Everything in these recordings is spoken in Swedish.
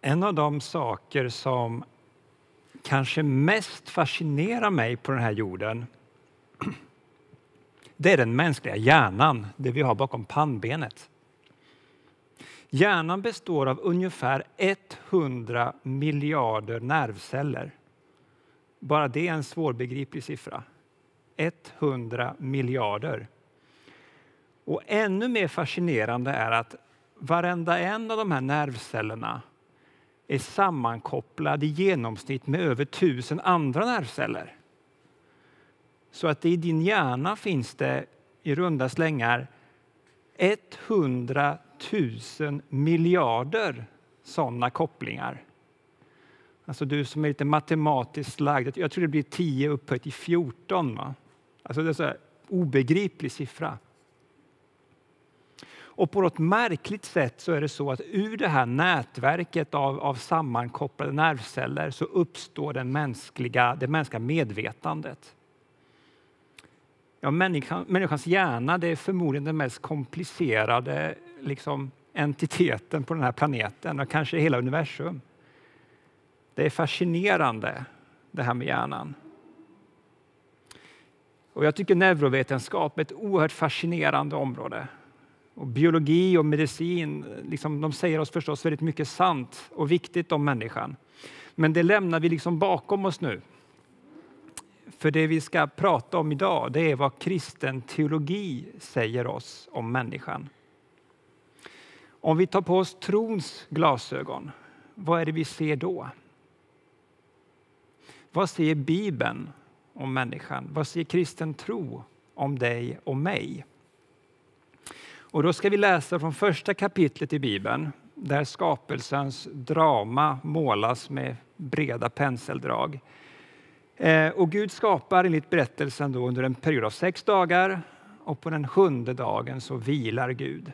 En av de saker som kanske mest fascinerar mig på den här jorden det är den mänskliga hjärnan, det vi har bakom pannbenet. Hjärnan består av ungefär 100 miljarder nervceller. Bara det är en svårbegriplig siffra. 100 miljarder. Och ännu mer fascinerande är att varenda en av de här nervcellerna är sammankopplad i genomsnitt med över tusen andra nervceller. Så att i din hjärna finns det i runda slängar 100 000 miljarder sådana kopplingar. Alltså du som är lite matematiskt lagd, jag tror det blir 10 upphöjt till 14. Va? Alltså det är en obegriplig siffra. Och på något märkligt sätt så är det så att ur det här nätverket av, av sammankopplade nervceller så uppstår den mänskliga, det mänskliga medvetandet. Ja, människan, människans hjärna det är förmodligen den mest komplicerade liksom, entiteten på den här planeten och kanske hela universum. Det är fascinerande det här med hjärnan. Och jag tycker neurovetenskap är ett oerhört fascinerande område. Och biologi och medicin liksom, de säger oss förstås väldigt mycket sant och viktigt om människan. Men det lämnar vi liksom bakom oss nu. För det vi ska prata om idag det är vad kristen teologi säger oss om människan. Om vi tar på oss trons glasögon, vad är det vi ser då? Vad säger Bibeln om människan? Vad säger kristen tro om dig och mig? Och då ska vi läsa från första kapitlet i Bibeln där skapelsens drama målas med breda penseldrag. Eh, och Gud skapar enligt berättelsen då under en period av sex dagar och på den sjunde dagen så vilar Gud.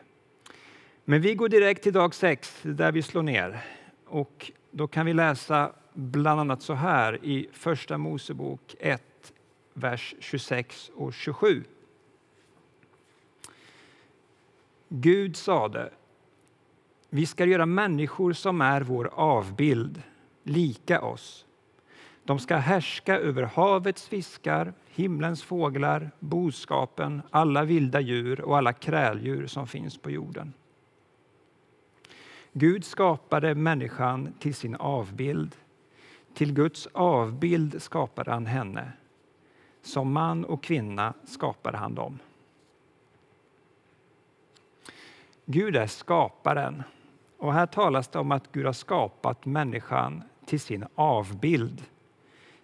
Men vi går direkt till dag sex där vi slår ner. Och då kan vi läsa bland annat så här i Första Mosebok 1, vers 26 och 27. Gud sade, vi ska göra människor som är vår avbild, lika oss. De ska härska över havets fiskar, himlens fåglar, boskapen, alla vilda djur och alla kräldjur som finns på jorden. Gud skapade människan till sin avbild. Till Guds avbild skapade han henne. Som man och kvinna skapade han dem. Gud är skaparen. Och här talas det om att Gud har skapat människan till sin avbild.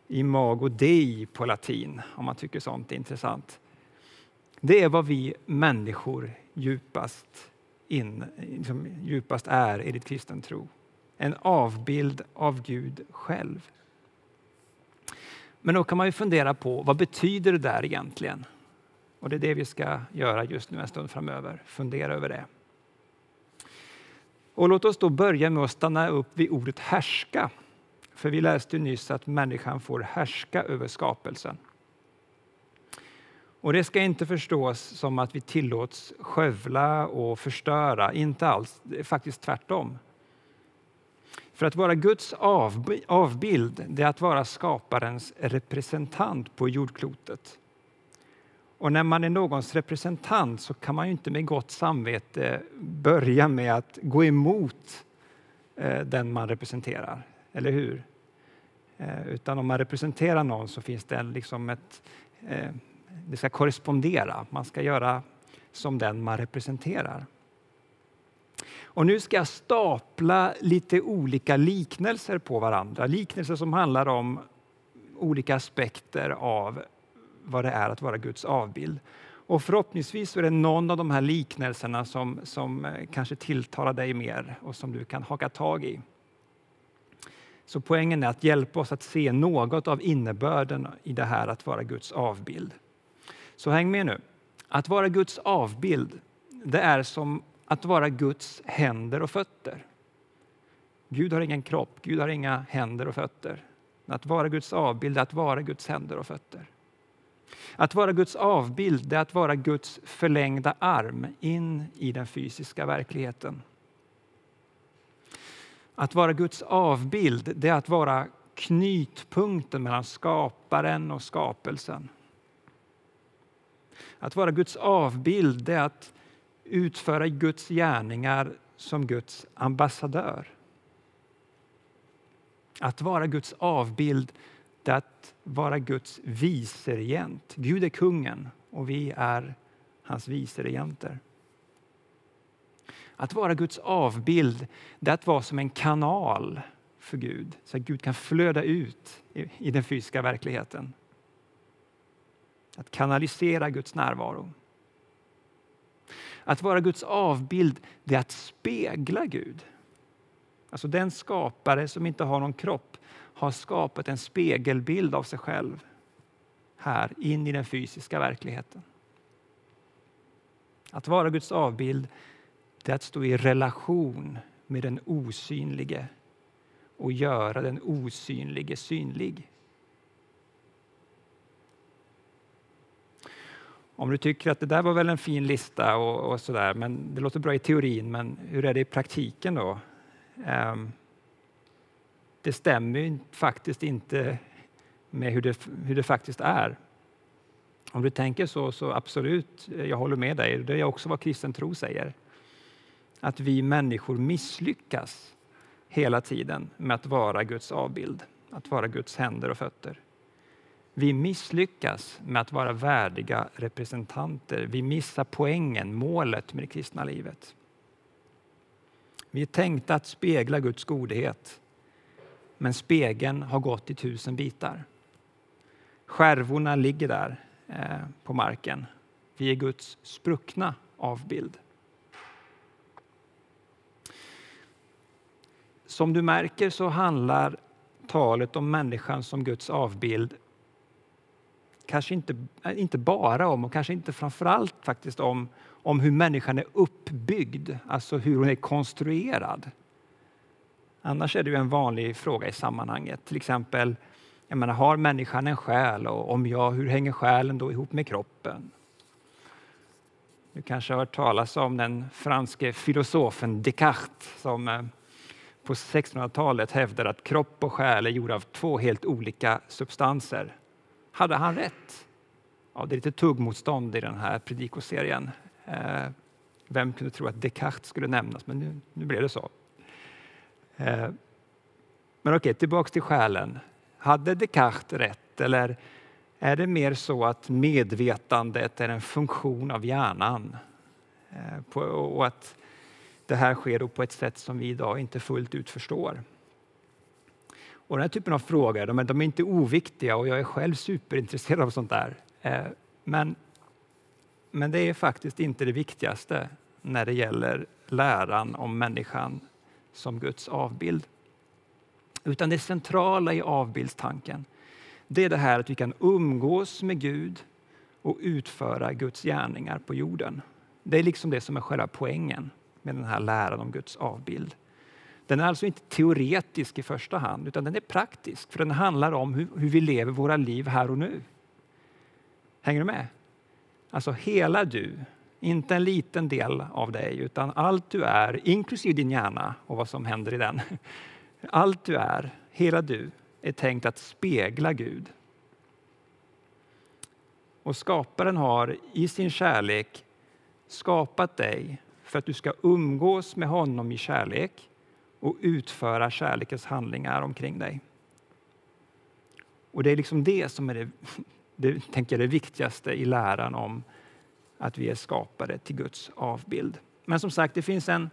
Imago Dei på latin, om man tycker sånt är intressant. Det är vad vi människor djupast, in, liksom djupast är i ditt kristen tro. En avbild av Gud själv. Men då kan man ju fundera på vad betyder det där egentligen? Och det är det vi ska göra just nu en stund framöver, fundera över det. Och låt oss då börja med att stanna upp vid ordet härska. För vi läste nyss att människan får härska över skapelsen. Och det ska inte förstås som att vi tillåts skövla och förstöra, inte alls, det är faktiskt tvärtom. För att vara Guds avbild, det är att vara skaparens representant på jordklotet. Och när man är någons representant så kan man ju inte med gott samvete börja med att gå emot eh, den man representerar, eller hur? Eh, utan om man representerar någon så finns det liksom ett... Eh, det ska korrespondera, man ska göra som den man representerar. Och nu ska jag stapla lite olika liknelser på varandra. Liknelser som handlar om olika aspekter av vad det är att vara Guds avbild. Och förhoppningsvis är det någon av de här liknelserna som, som eh, kanske tilltalar dig mer och som du kan haka tag i. Så poängen är att hjälpa oss att se något av innebörden i det här att vara Guds avbild. Så häng med nu. Att vara Guds avbild, det är som att vara Guds händer och fötter. Gud har ingen kropp, Gud har inga händer och fötter. Att vara Guds avbild är att vara Guds händer och fötter. Att vara Guds avbild är att vara Guds förlängda arm in i den fysiska verkligheten. Att vara Guds avbild, det är att vara knytpunkten mellan skaparen och skapelsen. Att vara Guds avbild, det är att utföra Guds gärningar som Guds ambassadör. Att vara Guds avbild, det är att vara Guds viseregent. Gud är kungen och vi är hans viseregenter. Att vara Guds avbild, det är att vara som en kanal för Gud, så att Gud kan flöda ut i, den fysiska verkligheten. Att kanalisera Guds närvaro. Att vara Guds avbild, det är att spegla Gud. Alltså den skapare som inte har någon kropp har skapat en spegelbild av sig själv här in i den fysiska verkligheten. Att vara Guds avbild det är att stå i relation med den osynlige och göra den osynlige synlig. Om du tycker att det där var väl en fin lista och, och sådär, men det låter bra i teorin, men hur är det i praktiken då? Um, det stämmer faktiskt inte med hur det, hur det faktiskt är. Om du tänker så, så absolut, jag håller med dig. Det är också vad kristen tro säger. Att vi människor misslyckas hela tiden med att vara Guds avbild, att vara Guds händer och fötter. Vi misslyckas med att vara värdiga representanter. Vi missar poängen, målet med det kristna livet. Vi är tänkta att spegla Guds godhet, men spegeln har gått i tusen bitar. Skärvorna ligger där eh, på marken. Vi är Guds spruckna avbild. Som du märker så handlar talet om människan som Guds avbild kanske inte, eh, inte bara om, och kanske inte framförallt faktiskt om, om hur människan är uppbyggd, alltså hur hon är konstruerad. Annars är det ju en vanlig fråga i sammanhanget. Till exempel, jag menar, har människan en själ och om ja, hur hänger själen då ihop med kroppen? Du kanske har hört talas om den franske filosofen Descartes som eh, på 1600-talet hävdade att kropp och själ är gjorda av två helt olika substanser. Hade han rätt? Ja, det är lite tuggmotstånd i den här predikoserien. Eh, vem kunde tro att Descartes skulle nämnas, men nu, nu blev det så. Eh, men okej, tillbaks till själen. Hade Descartes rätt eller är det mer så att medvetandet är en funktion av hjärnan? Eh, och att det här sker på ett sätt som vi idag inte fullt ut förstår. Och den här typen av frågor de är, de är inte oviktiga och jag är själv superintresserad av sånt där. Eh, men, men det är faktiskt inte det viktigaste när det gäller läran om människan som Guds avbild. Utan det centrala i avbildstanken det är det här att vi kan umgås med Gud och utföra Guds gärningar på jorden. Det är liksom det som är själva poängen med den här läran om Guds avbild. Den är alltså inte teoretisk i första hand, utan den är praktisk. För den handlar om hur, hur vi lever våra liv här och nu. Hänger du med? Alltså hela du, inte en liten del av dig, utan allt du är, inklusive din hjärna och vad som händer i den. Allt du är, hela du, är tänkt att spegla Gud. Och skaparen har i sin kärlek skapat dig för att du ska umgås med honom i kärlek och utföra kärlekens handlingar omkring dig. Och det är liksom det som är det, det, tänker det viktigaste i läran om att vi är skapade till Guds avbild. Men som sagt, det finns en,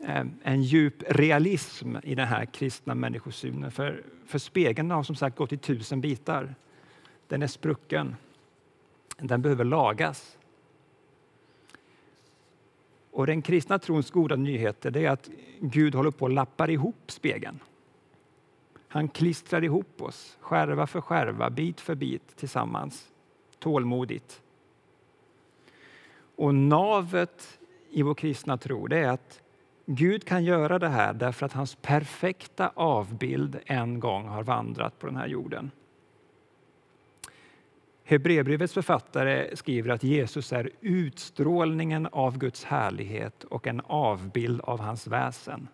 eh, en djup realism i den här kristna människosynen. För, för spegeln har som sagt gått i tusen bitar. Den är sprucken. Den behöver lagas. Och den kristna trons goda nyheter är att Gud håller på att lappar ihop spegeln. Han klistrar ihop oss, skärva för skärva, bit för bit tillsammans, tålmodigt. Och navet i vår kristna tro det är att Gud kan göra det här därför att hans perfekta avbild en gång har vandrat på den här jorden. Hebreerbrevets författare skriver att Jesus är utstrålningen av Guds härlighet och en avbild av hans väsen.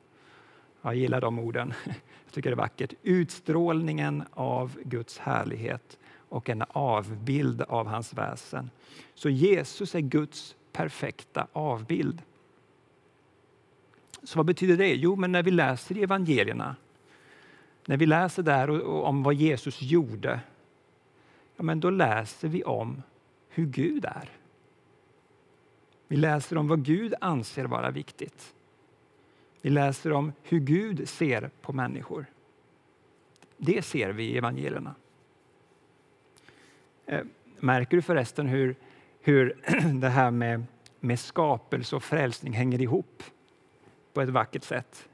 Jag gillar de orden. Jag tycker det är vackert. Utstrålningen av Guds härlighet och en avbild av hans väsen. Så Jesus är Guds perfekta avbild. Så vad betyder det? Jo, men när vi läser i evangelierna, när vi läser där om vad Jesus gjorde, ja, men då läser vi om hur Gud är. Vi läser om vad Gud anser vara viktigt. Vi läser om hur Gud ser på människor. Det ser vi i evangelierna. Eh, märker du förresten hur, hur det här med, med skapelse och frälsning hänger ihop på ett vackert sätt?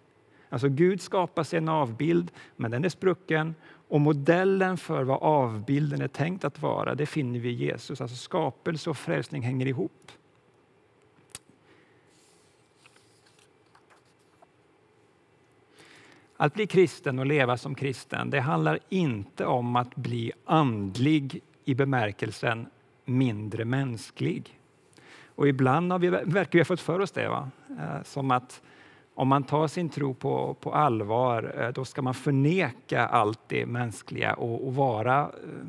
Alltså Gud skapar sig en avbild, men den är sprucken och modellen för vad avbilden är tänkt att vara, det finner vi i Jesus. Alltså skapelse och frälsning hänger ihop. Att bli kristen och leva som kristen, det handlar inte om att bli andlig i bemärkelsen mindre mänsklig. Och ibland har vi, verkar vi ha fått för oss det. Va? Eh, som att om man tar sin tro på, på allvar, eh, då ska man förneka allt det mänskliga och, och vara eh,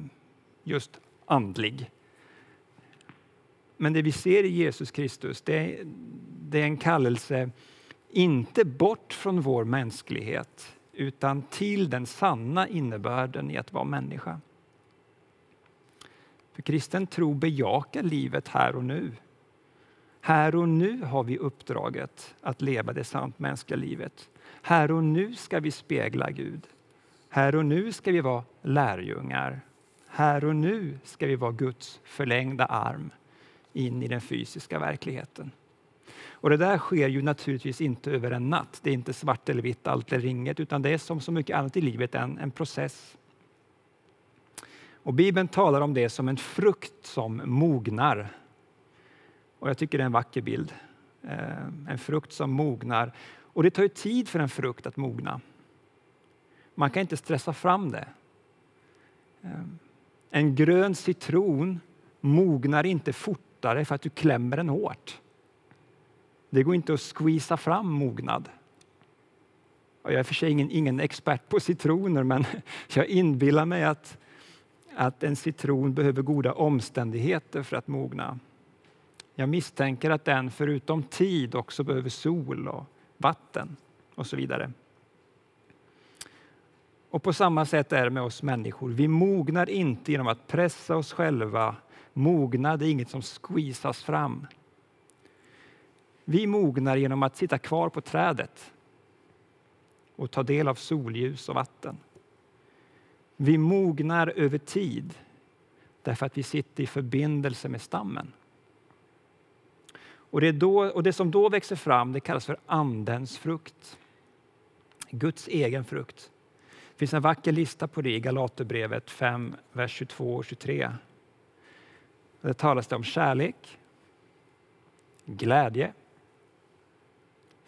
just andlig. Men det vi ser i Jesus Kristus, det, det är en kallelse inte bort från vår mänsklighet utan till den sanna innebörden i att vara människa. För kristen tro bejakar livet här och nu. Här och nu har vi uppdraget att leva det sant mänskliga livet. Här och nu ska vi spegla Gud. Här och nu ska vi vara lärjungar. Här och nu ska vi vara Guds förlängda arm in i den fysiska verkligheten. Och det där sker ju naturligtvis inte över en natt. Det är inte svart eller vitt, allt eller inget, utan det är som så mycket annat i livet en, en process. Och Bibeln talar om det som en frukt som mognar. Och jag tycker det är en vacker bild. Eh, en frukt som mognar. Och det tar ju tid för en frukt att mogna. Man kan inte stressa fram det. Eh, en grön citron mognar inte fortare för att du klämmer den hårt. Det går inte att squeeza fram mognad. Jag är för sig ingen, ingen expert på citroner, men jag inbillar mig att, att en citron behöver goda omständigheter för att mogna. Jag misstänker att den förutom tid också behöver sol och vatten och så vidare. Och på samma sätt är det med oss människor. Vi mognar inte genom att pressa oss själva. Mognad är inget som squeezas fram. Vi mognar genom att sitta kvar på trädet och ta del av solljus och vatten. Vi mognar över tid därför att vi sitter i förbindelse med stammen. Och det, då, och det som då växer fram det kallas för Andens frukt. Guds egen frukt. Det finns en vacker lista på det i Galaterbrevet 5, vers 22 och 23. Där talas det om kärlek, glädje,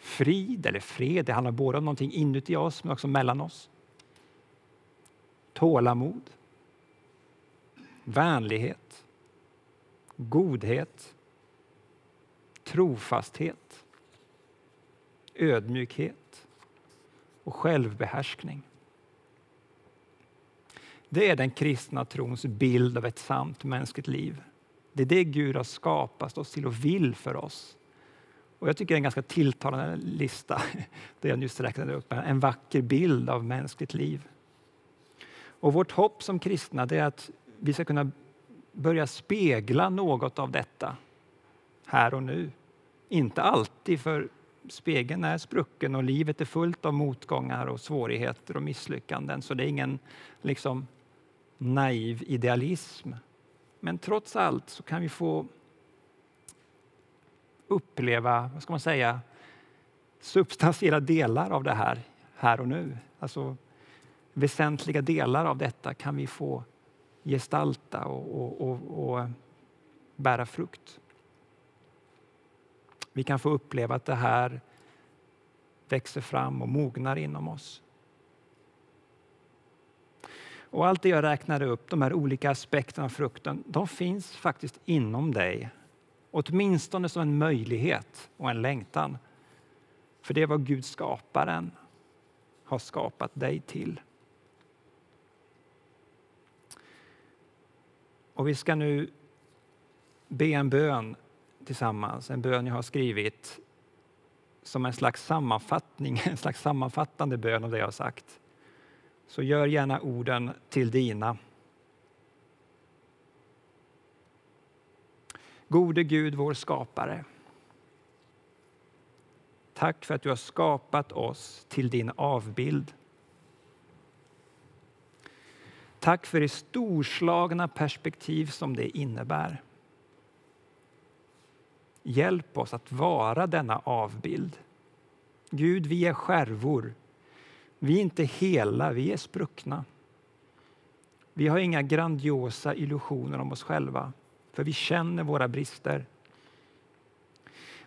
Frid eller fred, det handlar både om någonting inuti oss men också mellan oss. Tålamod, vänlighet, godhet, trofasthet, ödmjukhet och självbehärskning. Det är den kristna trons bild av ett sant mänskligt liv. Det är det Gud har skapat oss till och vill för oss. Och jag tycker det är en ganska tilltalande lista, det jag nyss räknade upp. En vacker bild av mänskligt liv. Och vårt hopp som kristna är att vi ska kunna börja spegla något av detta här och nu. Inte alltid, för spegeln är sprucken och livet är fullt av motgångar och svårigheter och misslyckanden. Så det är ingen liksom, naiv idealism. Men trots allt så kan vi få uppleva, vad ska man säga, substantiella delar av det här, här och nu. Alltså väsentliga delar av detta kan vi få gestalta och, och, och, och bära frukt. Vi kan få uppleva att det här växer fram och mognar inom oss. Och allt det jag räknade upp, de här olika aspekterna av frukten, de finns faktiskt inom dig Åtminstone som en möjlighet och en längtan. För det var Gud skaparen har skapat dig till. Och vi ska nu be en bön tillsammans, en bön jag har skrivit som en slags sammanfattning, en slags sammanfattande bön av det jag har sagt. Så gör gärna orden till dina. Gode Gud, vår skapare. Tack för att du har skapat oss till din avbild. Tack för det storslagna perspektiv som det innebär. Hjälp oss att vara denna avbild. Gud, vi är skärvor. Vi är inte hela, vi är spruckna. Vi har inga grandiosa illusioner om oss själva, för vi känner våra brister.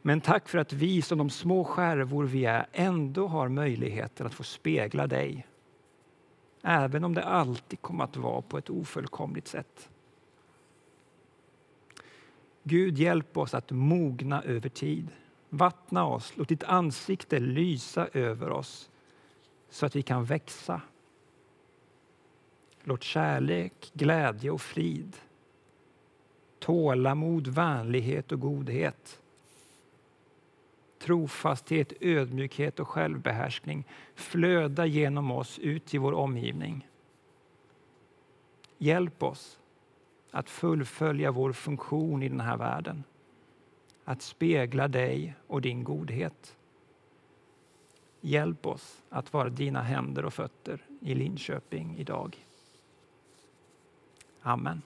Men tack för att vi som de små skärvor vi är ändå har möjligheten att få spegla dig. Även om det alltid kommer att vara på ett ofullkomligt sätt. Gud, hjälp oss att mogna över tid. Vattna oss, låt ditt ansikte lysa över oss så att vi kan växa. Låt kärlek, glädje och frid, tålamod, vänlighet och godhet trofasthet, ödmjukhet och självbehärskning flöda genom oss ut i vår omgivning. Hjälp oss att fullfölja vår funktion i den här världen. Att spegla dig och din godhet. Hjälp oss att vara dina händer och fötter i Linköping idag. Amen.